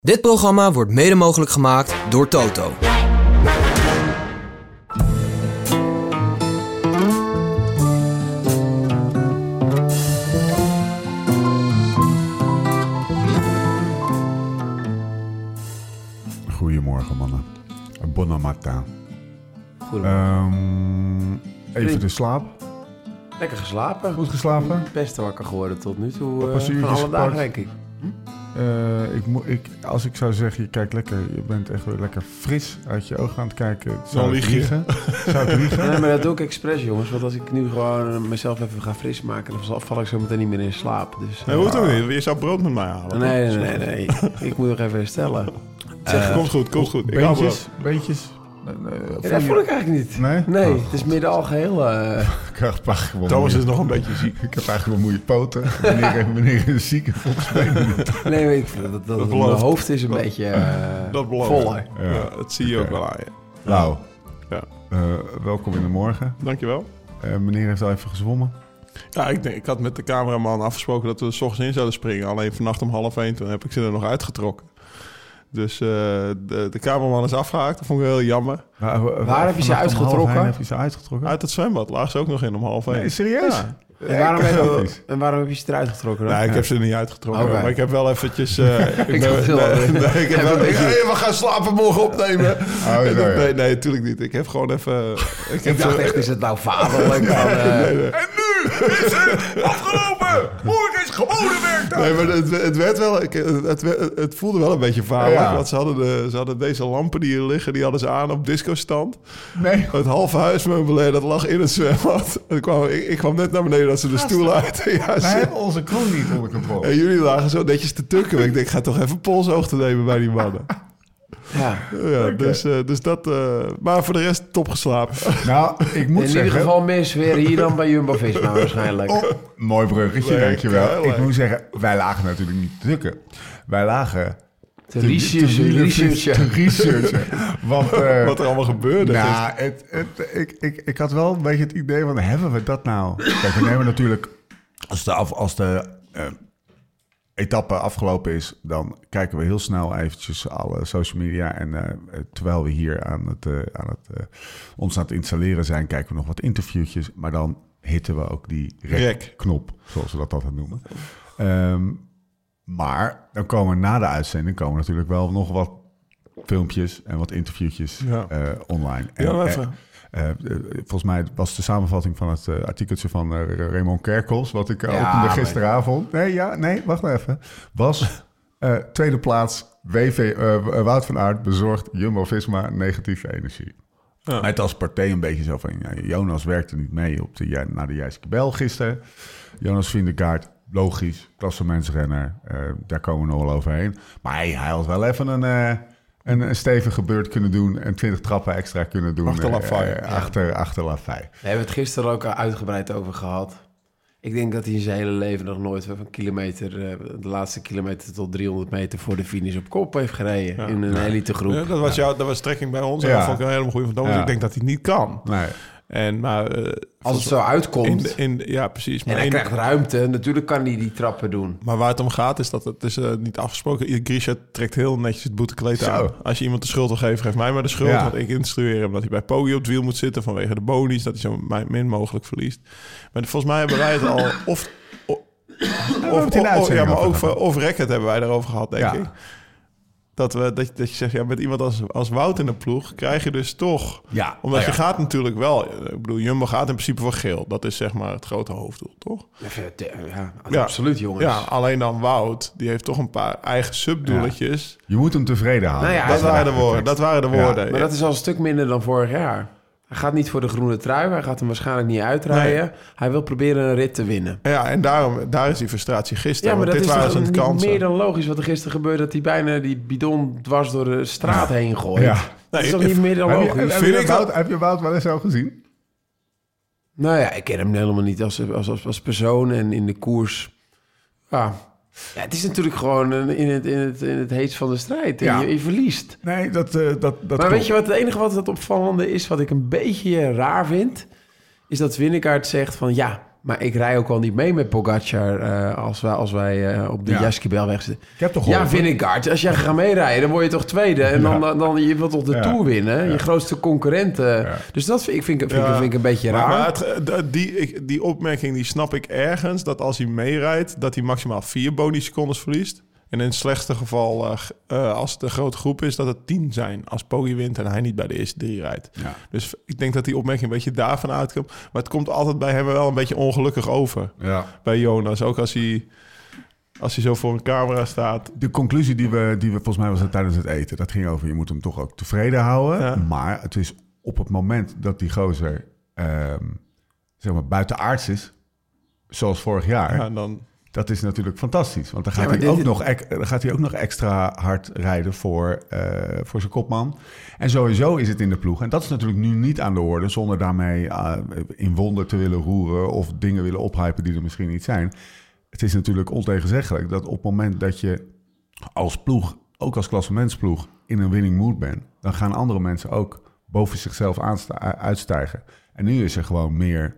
Dit programma wordt mede mogelijk gemaakt door Toto. Goedemorgen mannen. Bon matin. Goedemorgen. Ehm, even de slaap. Lekker geslapen. Goed geslapen? Best wakker geworden tot nu toe. Eh, paar van alle dagen, denk ik. Eh, ik ik, als ik zou zeggen, je kijkt lekker, je bent echt weer lekker fris uit je ogen aan het kijken. Zou Dan ik lieg je. liegen? Zou ik liegen? Nee, maar dat doe ik expres, jongens. Want als ik nu gewoon mezelf even ga frismaken... dan val- ik zo meteen niet meer in slaap. Dus, Nee, hoeft ook niet. Je zou brood met mij halen. nee, nee, nee, nee. ik moet nog even herstellen. Zeg, Eh, komt goed, komt goed. Ik? Beentjes? Ja, voel dat voel ik eigenlijk niet. Nee? Nee, Oh, het is midden al geheel... eh, Ik krijg wel Thomas is nog een beetje ziek. Ik heb eigenlijk wel moeie poten. Wanneer, wanneer is ziek? Volgens mij nee, maar ik vind dat, dat, Dat mijn hoofd is een Dat- beetje eh, Dat voller. Ja. Ja, dat zie je ook wel aan je. Nou, Ja. eh, welkom in de morgen. Dankjewel. Eh, meneer heeft al even gezwommen. Ja, ik, denk, ik had met de cameraman afgesproken dat we er 's ochtends in zouden springen. Alleen vannacht om half één, toen heb ik ze er nog uitgetrokken. Dus eh, de, de cameraman is afgehaakt. Dat vond ik heel jammer. Waar, Waar heb je ze uitgetrokken? Heb je ze uitgetrokken? Uit het zwembad laag ze ook nog in om half één. Nee, serieus? Ja. En waarom, je, en waarom heb je ze eruit getrokken dan? Nee, ik heb ze er niet uitgetrokken. Maar ik heb wel eventjes... eh, Ik ben- dacht wel, nee, eh, nee, ik heb even wel... beetje- Hey, we gaan slapen morgen opnemen. Oh, Nee, nee, nee, natuurlijk niet. Ik heb gewoon even... Ik, heb Ik dacht zo- echt, is het nou vaderlijk? van, eh, Nee, nee. En nu is het afgelopen! Is gewone werkdag! Nee, maar het, het werd wel... Het, het, voelde wel een beetje vaarlijk. Ja. Want ze hadden, de, ze hadden deze lampen die hier liggen... die hadden ze aan op discostand. Nee. Het halve huismeubilair, dat lag in het zwembad. Kwam, ik, ik kwam net naar beneden dat ze de stoel uit... Ja, Wij hebben onze kroon niet onder controle. en jullie lagen zo netjes te tukken. Ik denk, ik ga toch even polshoogte nemen bij die mannen. Ja. Ja, dus, eh, dus dat... eh, maar voor de rest top geslapen. Nou, ik moet In zeggen... ieder geval meer sfeer hier dan bij Jumbo-Visma waarschijnlijk. Oh, mooi bruggetje, Leuk, dankjewel. heel Ik leuk. moet zeggen, wij lagen natuurlijk niet te tukken. Wij lagen... Te researchen, te- researchen. te researchen. Want... eh, Wat er allemaal gebeurde. Nou, het, het, ik, ik, ik had wel een beetje het idee van, hebben we dat nou? Kijk, we nemen natuurlijk, als de, af, als de eh, etappe afgelopen is, dan kijken we heel snel eventjes alle social media. En eh, terwijl we hier aan het, eh, aan het, eh, ons aan het installeren zijn, kijken we nog wat interviewtjes. Maar dan hitten we ook die Rek. rek-knop, zoals we dat altijd noemen. Ehm, maar dan komen na de uitzending komen natuurlijk wel nog wat filmpjes en wat interviewtjes Ja. online. En, Ja, even. Eh, eh, volgens mij was de samenvatting van het eh, artikeltje van Raymond Kerkels, wat ik Ja, opende maar- gisteravond. Nee, ja, nee, wacht nou even. Was tweede plaats WV, Wout van Aert bezorgt Jumbo-Visma negatieve energie. Ja. Het als partij een beetje zo van, ja, Jonas werkte niet mee op de, naar de Jijske Bel gisteren. Jonas Vindegaard, logisch, klassementsrenner, eh daar komen we nog wel overheen. Maar hij, hij had wel even een, een, een stevige beurt kunnen doen en 20 trappen extra kunnen doen. Achter eh, Lafay. eh, achter, achter Lafay. We hebben het gisteren ook uitgebreid over gehad. Ik denk dat hij in zijn hele leven nog nooit een kilometer, eh, de laatste kilometer tot 300 meter voor de finish op kop heeft gereden. in een elite groep. Ja, dat was jouw, dat was trekking bij ons. En Ja. dat vond ik een helemaal goede van Thomas. Ja. Ik denk dat hij niet kan. Nee. En, maar, eh, Als het zo uitkomt in, ja, precies. Maar, en hij in- krijgt ruimte, natuurlijk kan hij die trappen doen. maar waar het om gaat is dat het is eh, niet afgesproken. Grisha trekt heel netjes het boetekleed Zo. aan. Als je iemand de schuld wil geven, geef mij maar de schuld. Ja. Want ik instrueer hem dat hij bij Poggi op het wiel moet zitten vanwege de bonies. Dat hij zo mi- min mogelijk verliest. Maar volgens mij hebben wij het al... Of, of, of, of- ja, maar ook of Racket hebben wij daarover gehad, denk Ja. ik. Dat, we, dat, je- dat je zegt, ja, met iemand als, als Wout in de ploeg krijg je dus toch... Ja, Omdat nou je gaat natuurlijk wel... Ik bedoel, Jumbo gaat in principe voor geel. Dat is zeg maar het grote hoofddoel, toch? Ja, Ja. absoluut jongens. Ja, alleen dan Wout, die heeft toch een paar eigen subdoeletjes. Je moet hem tevreden houden. Nou ja, dat, waren de woorden, dat waren de Ja. woorden. Maar dat is al een stuk minder dan vorig jaar. Hij gaat niet voor de groene trui. Hij gaat hem waarschijnlijk niet uitrijden. Hij wil proberen een rit te winnen. Ja, en daarom, daar is die frustratie gisteren. Ja, maar want dat dit is waren zijn kansen. meer dan logisch wat er gisteren gebeurde... dat hij bijna die bidon dwars door de straat heen gooit. Ja. Dat is toch niet meer dan Heb je, logisch? heb, Vind je ik Wout, heb je Wout wel eens zo gezien? Nou ja, ik ken hem helemaal niet als, als, als, als persoon en in de koers. Ja. Ja, het is natuurlijk gewoon in het, in het, in het heetst van de strijd. Ja. je, je verliest. Nee, dat, eh, dat, dat maar klopt. weet je wat het enige wat het opvallende is, wat ik een beetje raar vind, is dat Winnekaart zegt van ja, maar ik rij ook wel niet mee met Pogacar eh, als wij, als wij eh, op de Ja. Jaskibelweg zitten. Ik heb toch Ja, geholpen. Vingegaard, als jij gaat meerijden, dan word je toch tweede. En dan, dan, dan je wilt toch de. Tour winnen, je grootste concurrent. Dus dat vind ik, vind, ik- vind, ik- Ja. vind ik een beetje raar. Maar, maar het, dat- die, die opmerking die snap ik ergens. Dat als hij meerijdt, dat hij maximaal vier boni-secondes verliest. En in het slechtste geval, eh, eh, als het een grote groep is, dat het tien zijn. Als Poggi wint en hij niet bij de eerste drie rijdt. Ja. Dus ik denk dat die opmerking een beetje daarvan uitkomt. Maar het komt altijd bij hem wel een beetje ongelukkig over. Ja. Bij Jonas. Ook als hij, als hij zo voor een camera staat. De conclusie die we, die we, volgens mij was het tijdens het eten, dat ging over, je moet hem toch ook tevreden houden. Ja. Maar het is op het moment dat die gozer, ehm, zeg maar, buitenaards is, zoals vorig jaar, Ja, dan, dat is natuurlijk fantastisch. Want dan gaat, Ja, hij, ook nog, dan gaat hij ook nog extra hard rijden voor, eh, voor zijn kopman. En sowieso is het in de ploeg. En dat is natuurlijk nu niet aan de orde, zonder daarmee eh, in wonder te willen roeren of dingen willen ophypen die er misschien niet zijn. Het is natuurlijk ontegenzeggelijk dat op het moment dat je als ploeg, ook als klassementsploeg, in een winning mood bent, dan gaan andere mensen ook boven zichzelf uitstijgen. En nu is er gewoon meer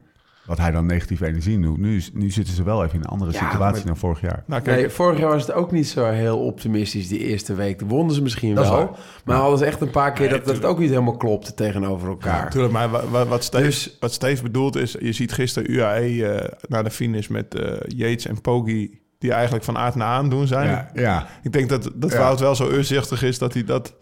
wat hij dan negatieve energie noemt. Nu, is- nu zitten ze wel even in een andere Ja, situatie maar- dan vorig jaar. nou kijk, Nee, vorig jaar was het ook niet zo heel optimistisch die eerste week. Dan wonnen ze misschien Dat wel. Maar hadden ze echt een paar keer Nee, dat, dat het ook niet helemaal klopte tegenover elkaar. Natuurlijk, maar wa- wa- wat Steve, Dus- wat Steve bedoelt is... Je ziet gisteren UAE eh, naar de finish met eh Yates en Poggi... die eigenlijk van aard naar aan doen zijn. Ja, ja. Ik denk dat, dat Ja. Wout wel zo urzichtig is... dat hij dat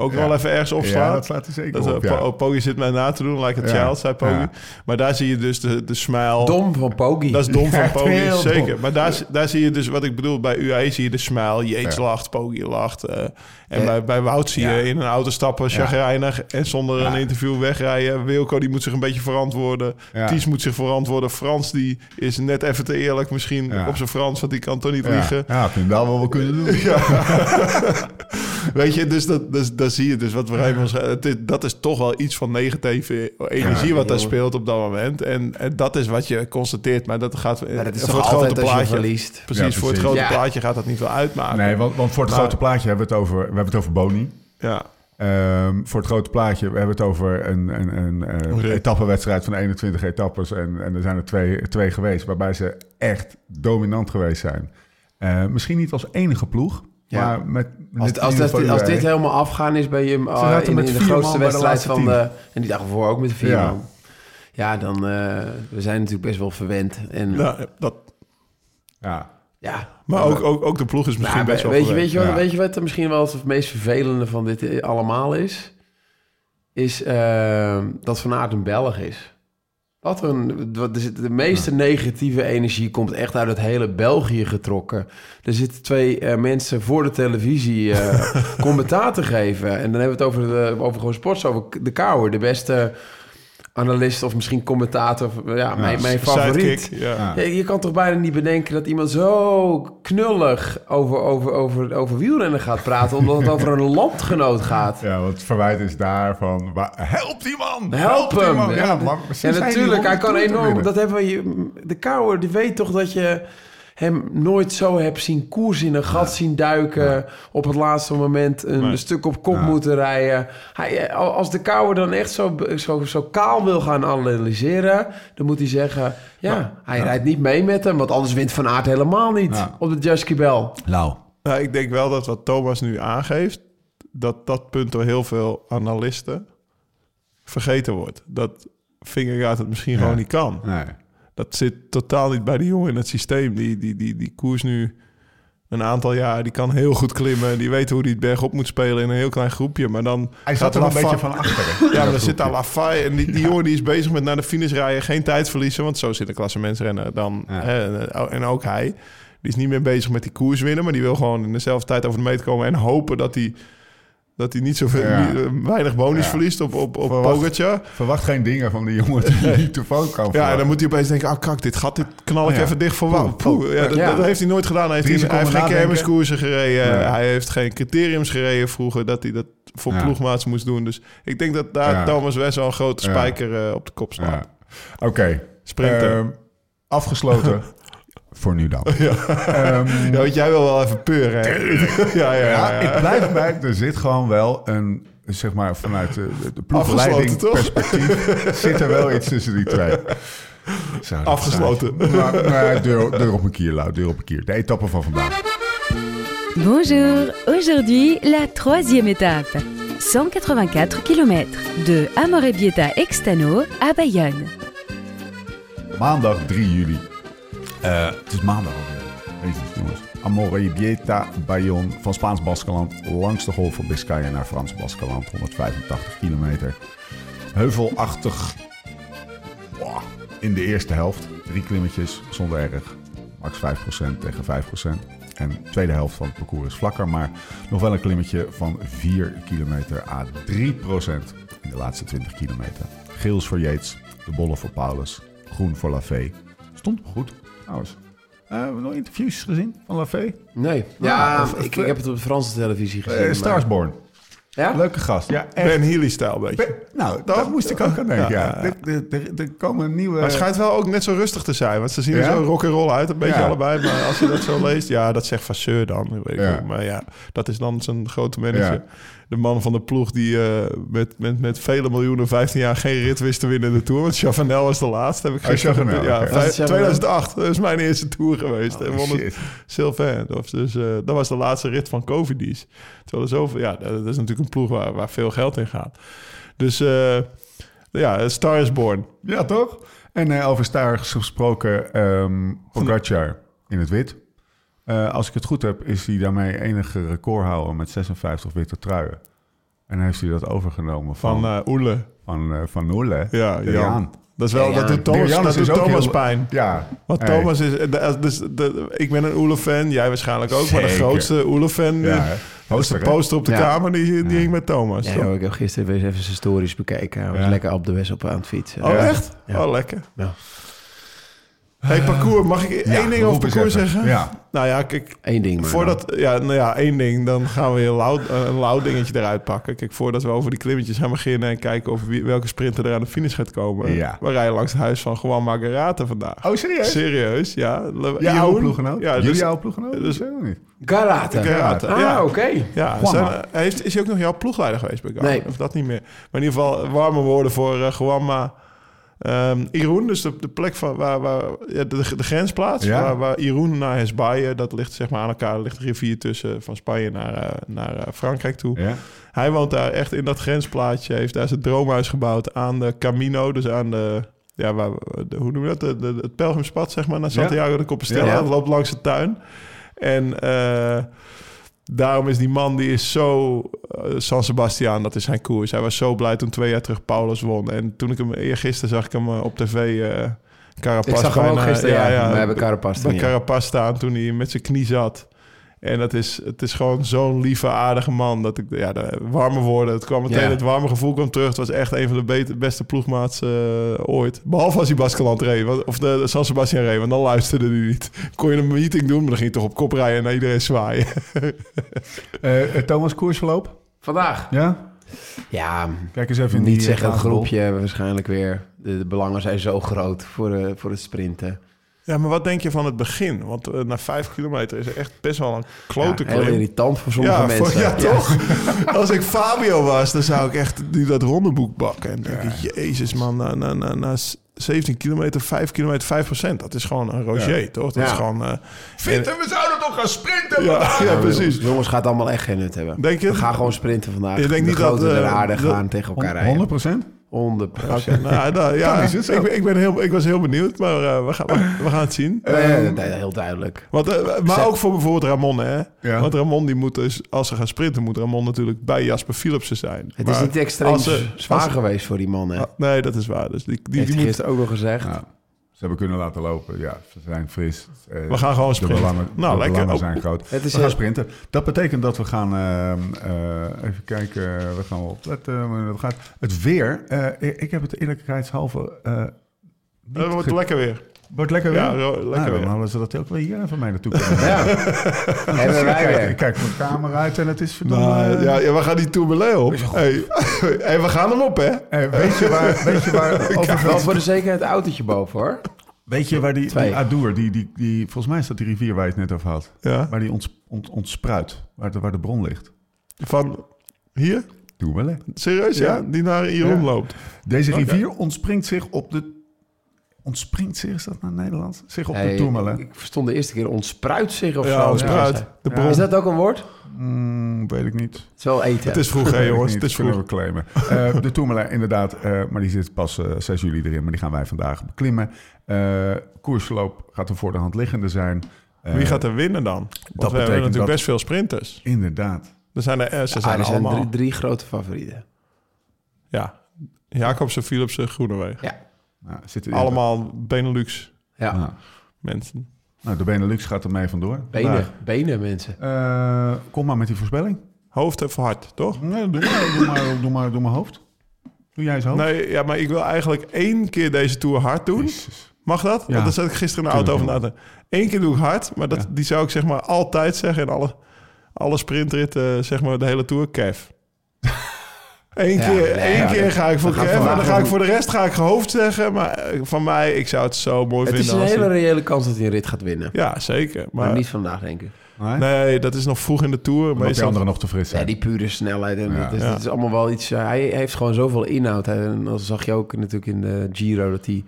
ook Ja. wel even ergens ja, opslaat. dat slaat hij zeker dat, op. eh, ja. Po- Poggi zit mij na te doen, like a Ja. child, zei Poggi. Ja. Maar daar zie je dus de, de smile... Dom van Poggi. Dat is dom van heel zeker. dom. Maar daar, daar zie je dus, wat ik bedoel, bij UAE zie je de smile. Ja. lacht, Poggi lacht. eh, en Ja. bij, bij Wout zie je Ja. in een auto stappen, chagrijnig... en zonder Ja. een interview wegrijden. Wilco, die moet zich een beetje verantwoorden. Ja. Ties moet zich verantwoorden. Frans, die is net even te eerlijk misschien Ja. op zijn Frans... want die kan toch niet Ja, liegen. ja, hij wel wel kunnen doen. Weet je, dus dat, dus, dat zie je dus wat we Raymond is- Dat is toch wel iets van negatieve energie Ja, wat daar speelt op dat moment. En, en dat is wat je constateert. Maar dat gaat Maar dat is voor het grote als je plaatje. Precies, Ja, voor het precies. grote Ja. plaatje gaat dat niet veel uitmaken. Nee, want, want voor het Maar- grote plaatje hebben we het over, we hebben het over Boni. Ja, Ehm, voor het grote plaatje we hebben het over een, een, een, eh, Een etappenwedstrijd van 21 etappes. En, en er zijn er twee, twee geweest waarbij ze echt dominant geweest zijn. Eh, misschien niet als enige ploeg, Ja. maar met... Als, met als, dit helemaal afgaan is bij je uh, zaten in, de grootste de wedstrijd van de... En die dag ervoor ook met vier Ja. man. Ja, dan... eh, we zijn natuurlijk best wel verwend. En, ja. nou, dat, Ja, maar ook, ook, ook de ploeg is misschien Nou, best wel weet, je, verwend. weet, je wat, Ja. weet je wat er misschien wel het meest vervelende van dit eh, allemaal is? Is eh, dat Van Aert een Belg is. Wat een, de meeste negatieve energie komt echt uit het hele België getrokken. Er zitten twee eh, mensen voor de televisie eh commentaar te geven. En dan hebben we het over, de, over gewoon sports, over de Kouwer. De beste analist of misschien commentator. Ja, mijn, mijn favoriet. Sidekick, ja. Je kan toch bijna niet bedenken dat iemand zo knullig over, over, over, over wielrennen gaat praten... omdat het over een landgenoot gaat. ja, want het verwijt is daar van... wa- Help die man! Help die hem! man! Ja, maar natuurlijk. Hij kan enorm... Dat hebben we, de Kouwer, die weet toch dat je hem nooit zo hebt zien koers in een gat zien duiken... op het laatste moment een Nee. stuk op kop Ja. moeten rijden. Hij, eh, als de Kouwer dan echt zo, zo, zo kaal wil gaan analyseren... dan moet hij zeggen... ja, hij rijdt niet mee met hem... want anders wint Van Aert helemaal niet Ja. op de Jusky Bell. Nou, Nou, ik denk wel dat wat Thomas nu aangeeft, dat dat punt door heel veel analisten vergeten wordt. Dat Vingegaard het misschien Ja. gewoon niet kan. nee. Dat zit totaal niet bij die jongen in het systeem. Die, die, die, die koers nu een aantal jaar, die kan heel goed klimmen. Die weet hoe hij het bergop moet spelen in een heel klein groepje. Maar dan Hij zat er een beetje van achteren. Ja, maar dan zit daar Lafay en die, die jongen die is bezig met naar de finish rijden. Geen tijd verliezen, want zo zit een klassementsrenner dan. Ja. Hè, en ook hij. Die is niet meer bezig met die koers winnen, maar die wil gewoon in dezelfde tijd over de meet komen en hopen dat hij, dat hij niet zoveel, Ja. eh, weinig bonus Ja. verliest op, op, op Verwacht- Pogacar. Verwacht geen dingen van die jongen die je niet te fout kan Ja, en dan moet hij opeens denken, ah kak, dit gat, dit knal ik Ja. even dicht voor Poeh, Wout. Poeh. Ja, dat, Ja. dat heeft hij nooit gedaan. Hij heeft, Drie niet- hij heeft geen kermiskoersen gereden. Nee. Hij heeft geen criteriums gereden vroeger dat hij dat voor Ja. ploegmaats moest doen. Dus ik denk dat daar Ja. Thomas West wel een grote Ja. spijker eh, op de kop slaat. Ja. Oké. Sprinter. Ehm, afgesloten. Voor nu dan. Ehm, Ja, want jij wil wel even peuren, hè? ja, ja, ja. ik blijf bij. Er zit gewoon wel een, zeg maar, vanuit de, de, ploegleiding perspectief zit er wel iets tussen die twee. Zou Afgesloten. Maar, maar deur, deur op een kier, Lau, deur op een kier. De etappe van vandaag. Bonjour, aujourd'hui la troisième étape. 184 km de Amorebieta Extano à Bayonne. Maandag 3 juli. Eh, het is maandag alweer. Jezus, jongens. Amorebieta, Bayonne, van Spaans Baskeland langs de golf van Biscaya naar Frans Baskeland. 185 kilometer. Heuvelachtig in de eerste helft. Drie klimmetjes zonder erg. Max 5% tegen 5%. En de tweede helft van het parcours is vlakker, maar nog wel een klimmetje van 4 kilometer à 3% in de laatste 20 kilometer. Geel is voor Yates, de bollen voor Paulus, groen voor Lafay. Stond goed, trouwens. Eh, hebben we nog interviews gezien van Lafay? Nee. Ja, of- of- ik, ik heb het op de Franse televisie gezien. Eh Starsborn. Ja? Leuke gast. Ja, echt. Ben Healy-stijl een beetje. Ben- nou, daar moest ik ook aan denken. Ja, Ja. Er- komen nieuwe... Maar het schijnt wel ook net zo rustig te zijn. Want ze zien er Ja? zo rock and roll uit, een beetje Ja. allebei. Maar als je dat zo leest, ja, dat zegt Vasseur dan. Weet ik Ja. Maar ja, dat is dan zijn grote manager. Ja. De man van de ploeg die eh, met, met, met vele miljoenen 15 jaar geen rit wist te winnen in de Tour. Want Chavanel was de laatste, heb ik Oh, gisteren... Chavanel, ja, oké. vijf- Was het Chavanel? 2008, dat is mijn eerste Tour geweest. en Oh, won het shit. Sylvain. Of Dus eh, dat was de laatste rit van Covidis. Terwijl er zoveel... Ja, dat is natuurlijk een ploeg waar, waar veel geld in gaat. Dus eh, ja, Star is Born. Ja, toch? En eh, over stars gesproken, ehm Pogacar in het wit. Eh, als ik het goed heb, is hij daarmee enige recordhouder met 56 witte truien. En heeft hij dat overgenomen van, Van eh Oele. van, eh, van Oele. Ja, Jan. Dat is wel, Ja, dat doet Thomas, dat is doet ook Thomas heel- pijn. Ja. Want Hey. Thomas is, dus de, ik ben een Oele-fan, jij waarschijnlijk ook, maar de Zeker. grootste Oele-fan, Ja, ja, was Poster, de hè? poster op de Ja. kamer, die, die hing met Thomas. Ja, joh, ik heb gisteren weer eens even zijn stories bekeken. Hij was Ja. lekker op de west op aan het fietsen. Oh, Ja. echt? Ja. Oh, lekker. Ja. Hey, parcours, mag ik Ja, één ding over parcours zeggen? Ja. Nou ja, kijk, Eén ding maar. Voordat, ja, nou ja, één ding. Dan gaan we een loud, een loud dingetje eruit pakken. Kijk, voordat we over die klimmetjes gaan beginnen... en kijken over wie, welke sprinter er aan de finish gaat komen. Ja. We rijden langs het huis van Juan Margarata vandaag. Oh, serieus? Serieus, ja. Le- Jeroen? oude ploeggenoot? Ja, Jullie dus, oude ploeggenoot? dus- helemaal niet. Garata. Garata, Ah, ja. oké. ja, zijn, hij heeft, is hij ook nog jouw ploegleider geweest bij Garmin? Nee. Of dat niet meer? Maar in ieder geval warme woorden voor uh, Juanma. Ehm Irun, dus de, de plek van waar, waar ja, de, de grensplaats, Ja. waar, waar Irun naar Hesbaye, dat ligt zeg maar aan elkaar, ligt een rivier tussen van Spanje naar, eh, naar eh, Frankrijk toe. Ja. Hij woont daar echt in dat grensplaatje, heeft daar zijn droomhuis gebouwd aan de Camino, dus aan de, ja, waar, de, hoe noem je dat, de, de- het pelgrimspad zeg maar, naar Santiago de Compostela, dat loopt langs de tuin. En eh, daarom is die man, die is zo... eh, San Sebastian, dat is zijn koers. Hij was zo blij toen twee jaar terug Paulus won. En toen ik hem eergisteren zag ik hem eh, op tv... eh Carapaz Ik zag hem ook bijna- gisteren, ja. We hebben Carapaz Bij. Carapaz staan toen hij met zijn knie zat. En dat is, het is gewoon zo'n lieve, aardige man. Dat ik, ja, de warme woorden. Het kwam meteen, Ja. het warme gevoel kwam terug. Het was echt een van de beter- beste ploegmaats eh, ooit. Behalve als hij Baskeland reed. Of de, de San Sebastian reed. Want dan luisterde hij niet. Kon je een meeting doen, maar dan ging je toch op kop rijden en naar iedereen zwaaien. Eh, eh, Thomas koersverloop? Vandaag. Ja? Ja, Kijk eens even in niet zeggen een groepje waarschijnlijk weer. De, de belangen zijn zo groot voor, eh, voor het sprinten. Ja, maar wat denk je van het begin? Want eh, na vijf kilometer is er echt best wel een klote Ja, heel irritant voor sommige ja, mensen. Voor, ja, toch? Als ik Fabio was, dan zou ik echt die dat rondeboek bakken. En denk ik, jezus man, na, na, na, na 17 kilometer, 5 kilometer, 5 procent. Dat is gewoon een Roger, toch? Dat Ja. is gewoon... eh, Vinten, we zouden toch gaan sprinten? ja, ja, Ja, precies. Jongens, gaat allemaal echt geen nut hebben. Denk je We gaan gewoon sprinten vandaag. Je denkt de niet dat, der eh, aarde dat- gaan tegen elkaar rijden. 100 procent? 100 Oké, nou, nou, ja, ik, ben- ik, ben heel, ik was heel benieuwd, maar eh, we, gaan, we, we gaan het zien. heel duidelijk. Want, eh, maar ook voor bijvoorbeeld Ramon, hè? Ja. Want Ramon, die moet dus, als ze gaan sprinten, moet Ramon natuurlijk bij Jasper Philipsen zijn. Het Maar is niet extreem ze- zwaar als- geweest voor die man. Hè? Ah, Nee, dat is waar. Dus die, die, Heeft die moet, ook nog gezegd. Ja. Ze hebben kunnen laten lopen. Ja, ze zijn fris. Eh, we gaan gewoon De sprinten. belangen, nou, de belangen Oh, zijn groot. Het is we gaan heel- sprinten. Dat betekent dat we gaan... ehm, eh, even kijken, we gaan wel opletten. We gaan, het weer, eh, ik, heb het eerlijkheidshalve... niet Het wordt ge- lekker weer. Wordt lekker weer? Ja, lekker nou, weer. Dan hadden ze dat ook wel hier van mij naartoe kunnen Ja, hebben wij kijk, weer. ik kijk mijn kamer uit en het is verdomme... Nou, ja, ja, we gaan die Tourmalet op. Hey. hey, we gaan hem op, hè? eh, weet je waar, weet je waar, Wel overigens, voor de zekerheid autootje boven hoor. weet je waar die, die Adour, die, die, die, volgens mij is dat die rivier waar je het net over had, Ja. waar die ont, ont, ontspruit, waar de, waar de bron ligt. Van hier? Doe wel, hè. Serieus, ja? Ja. Die naar Jeroen Ja. loopt. Deze rivier ontspringt zich op de ontspringt zich, is dat naar Nederland? Zich op de Tourmalet. ik verstond de eerste keer ontspruit zich of Ja, zo. ontspruit. Ja. De bron. Is dat ook een woord? Mm, weet ik niet. Het is wel eten. Het is vroeg, hè, jongens. Het is Kunnen vroeg. we claimen. Eh, de Tourmalet, inderdaad. eh, maar die zit pas eh 6 juli erin. Maar die gaan wij vandaag beklimmen. Eh koersloop gaat er voor de hand liggende zijn. Eh, Wie gaat er winnen dan? Want we hebben betekent natuurlijk dat- best veel sprinters. Inderdaad. Er zijn er, eh, ze Ah, zijn er zijn allemaal... drie, drie grote favorieten. Ja, Jacobsen, Philipsen, Groenewegen. Ja. Nou, zitten Allemaal Benelux Ja. Nou, mensen. nou, de Benelux gaat er mee vandoor. Benen, benen mensen. Eh, kom maar met die voorspelling. Hoofd even hard, toch? Nee, doe maar, doe maar, doe maar, doe maar hoofd. Doe jij eens hoofd. Nee, ja, maar ik wil eigenlijk één keer deze Tour hard doen. Jezus. Mag dat? Ja. Want daar zat ik gisteren in de auto over na Eén keer doe ik hard, maar dat, Ja. die zou ik zeg maar altijd zeggen in alle, alle sprintritten, zeg maar de hele Tour, Kev. Eén Ja, keer, nee, één ja, keer ga ik voor Kev en dan ga ik voor de rest ga ik hoofd zeggen. Maar eh, van mij, ik zou het zo mooi Het is vinden een als hele hij- reële kans dat hij een rit gaat winnen. Ja, zeker. Maar, Maar, niet vandaag, denk ik. Nee? nee, dat is nog vroeg in de Tour. Omdat die Meestal, anderen nog te fris Ja, die pure snelheid. En Ja. dat, is, dat is allemaal wel iets... eh, hij heeft gewoon zoveel inhoud. hè. En dat zag je ook natuurlijk in de Giro... dat hij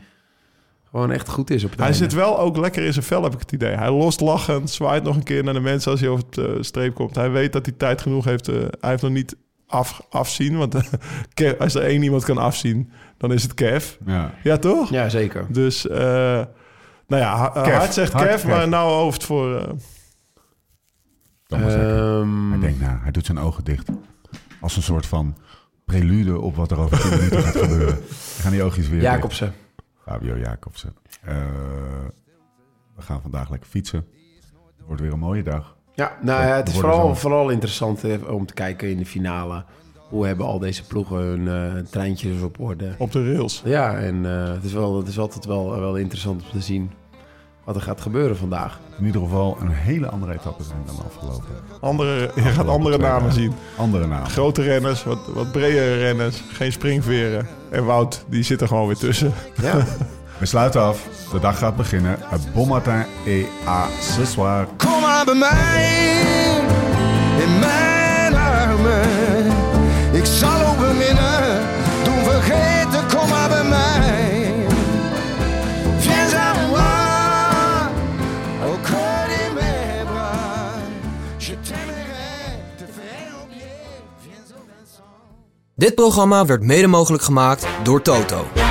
gewoon echt goed is op het hij einde. zit wel ook lekker in zijn vel, heb ik het idee. Hij lost lachend, zwaait nog een keer naar de mensen als hij over het eh, streep komt. Hij weet dat hij tijd genoeg heeft. hij heeft nog niet af, afzien, want als er één iemand kan afzien, dan is het Kev. Ja. Ja, toch? Ja, zeker. Dus, eh, nou ja, Kev. hard zegt Kev, Kev. maar nou hoofd voor... eh, zeggen. Ehm, Hij denkt na, hij doet zijn ogen dicht. Als een soort van prelude op wat er over 10 minuten gaat gebeuren. Dan gaan die oogjes weer dicht. Jacobsen. Fabio Jacobsen. Eh, we gaan vandaag lekker fietsen. Het wordt weer een mooie dag. Ja, nou ja, het is vooral, vooral interessant eh, om te kijken in de finale. Hoe hebben al deze ploegen hun eh, treintjes op orde? op de rails. Ja, en eh, het, is wel, het is altijd wel, wel interessant om te zien wat er gaat gebeuren vandaag. In ieder geval een hele andere etappe zijn dan de afgelopen. Andere, je gaat andere twee namen zien. Andere namen. Grote renners, wat, wat bredere renners, geen springveren. En Wout, die zit er gewoon weer tussen. Ja, We sluiten af. De dag gaat beginnen. Bon matin et à ce soir. Maar bij mij, in mijn armen. Ik zal ook beminnen, doen vergeten, kom maar bij mij. Viens à moi, au cœur de mes bras. Je t'aimerai, te ferai oublier, viens au Vincent. Dit programma werd mede mogelijk gemaakt door Toto.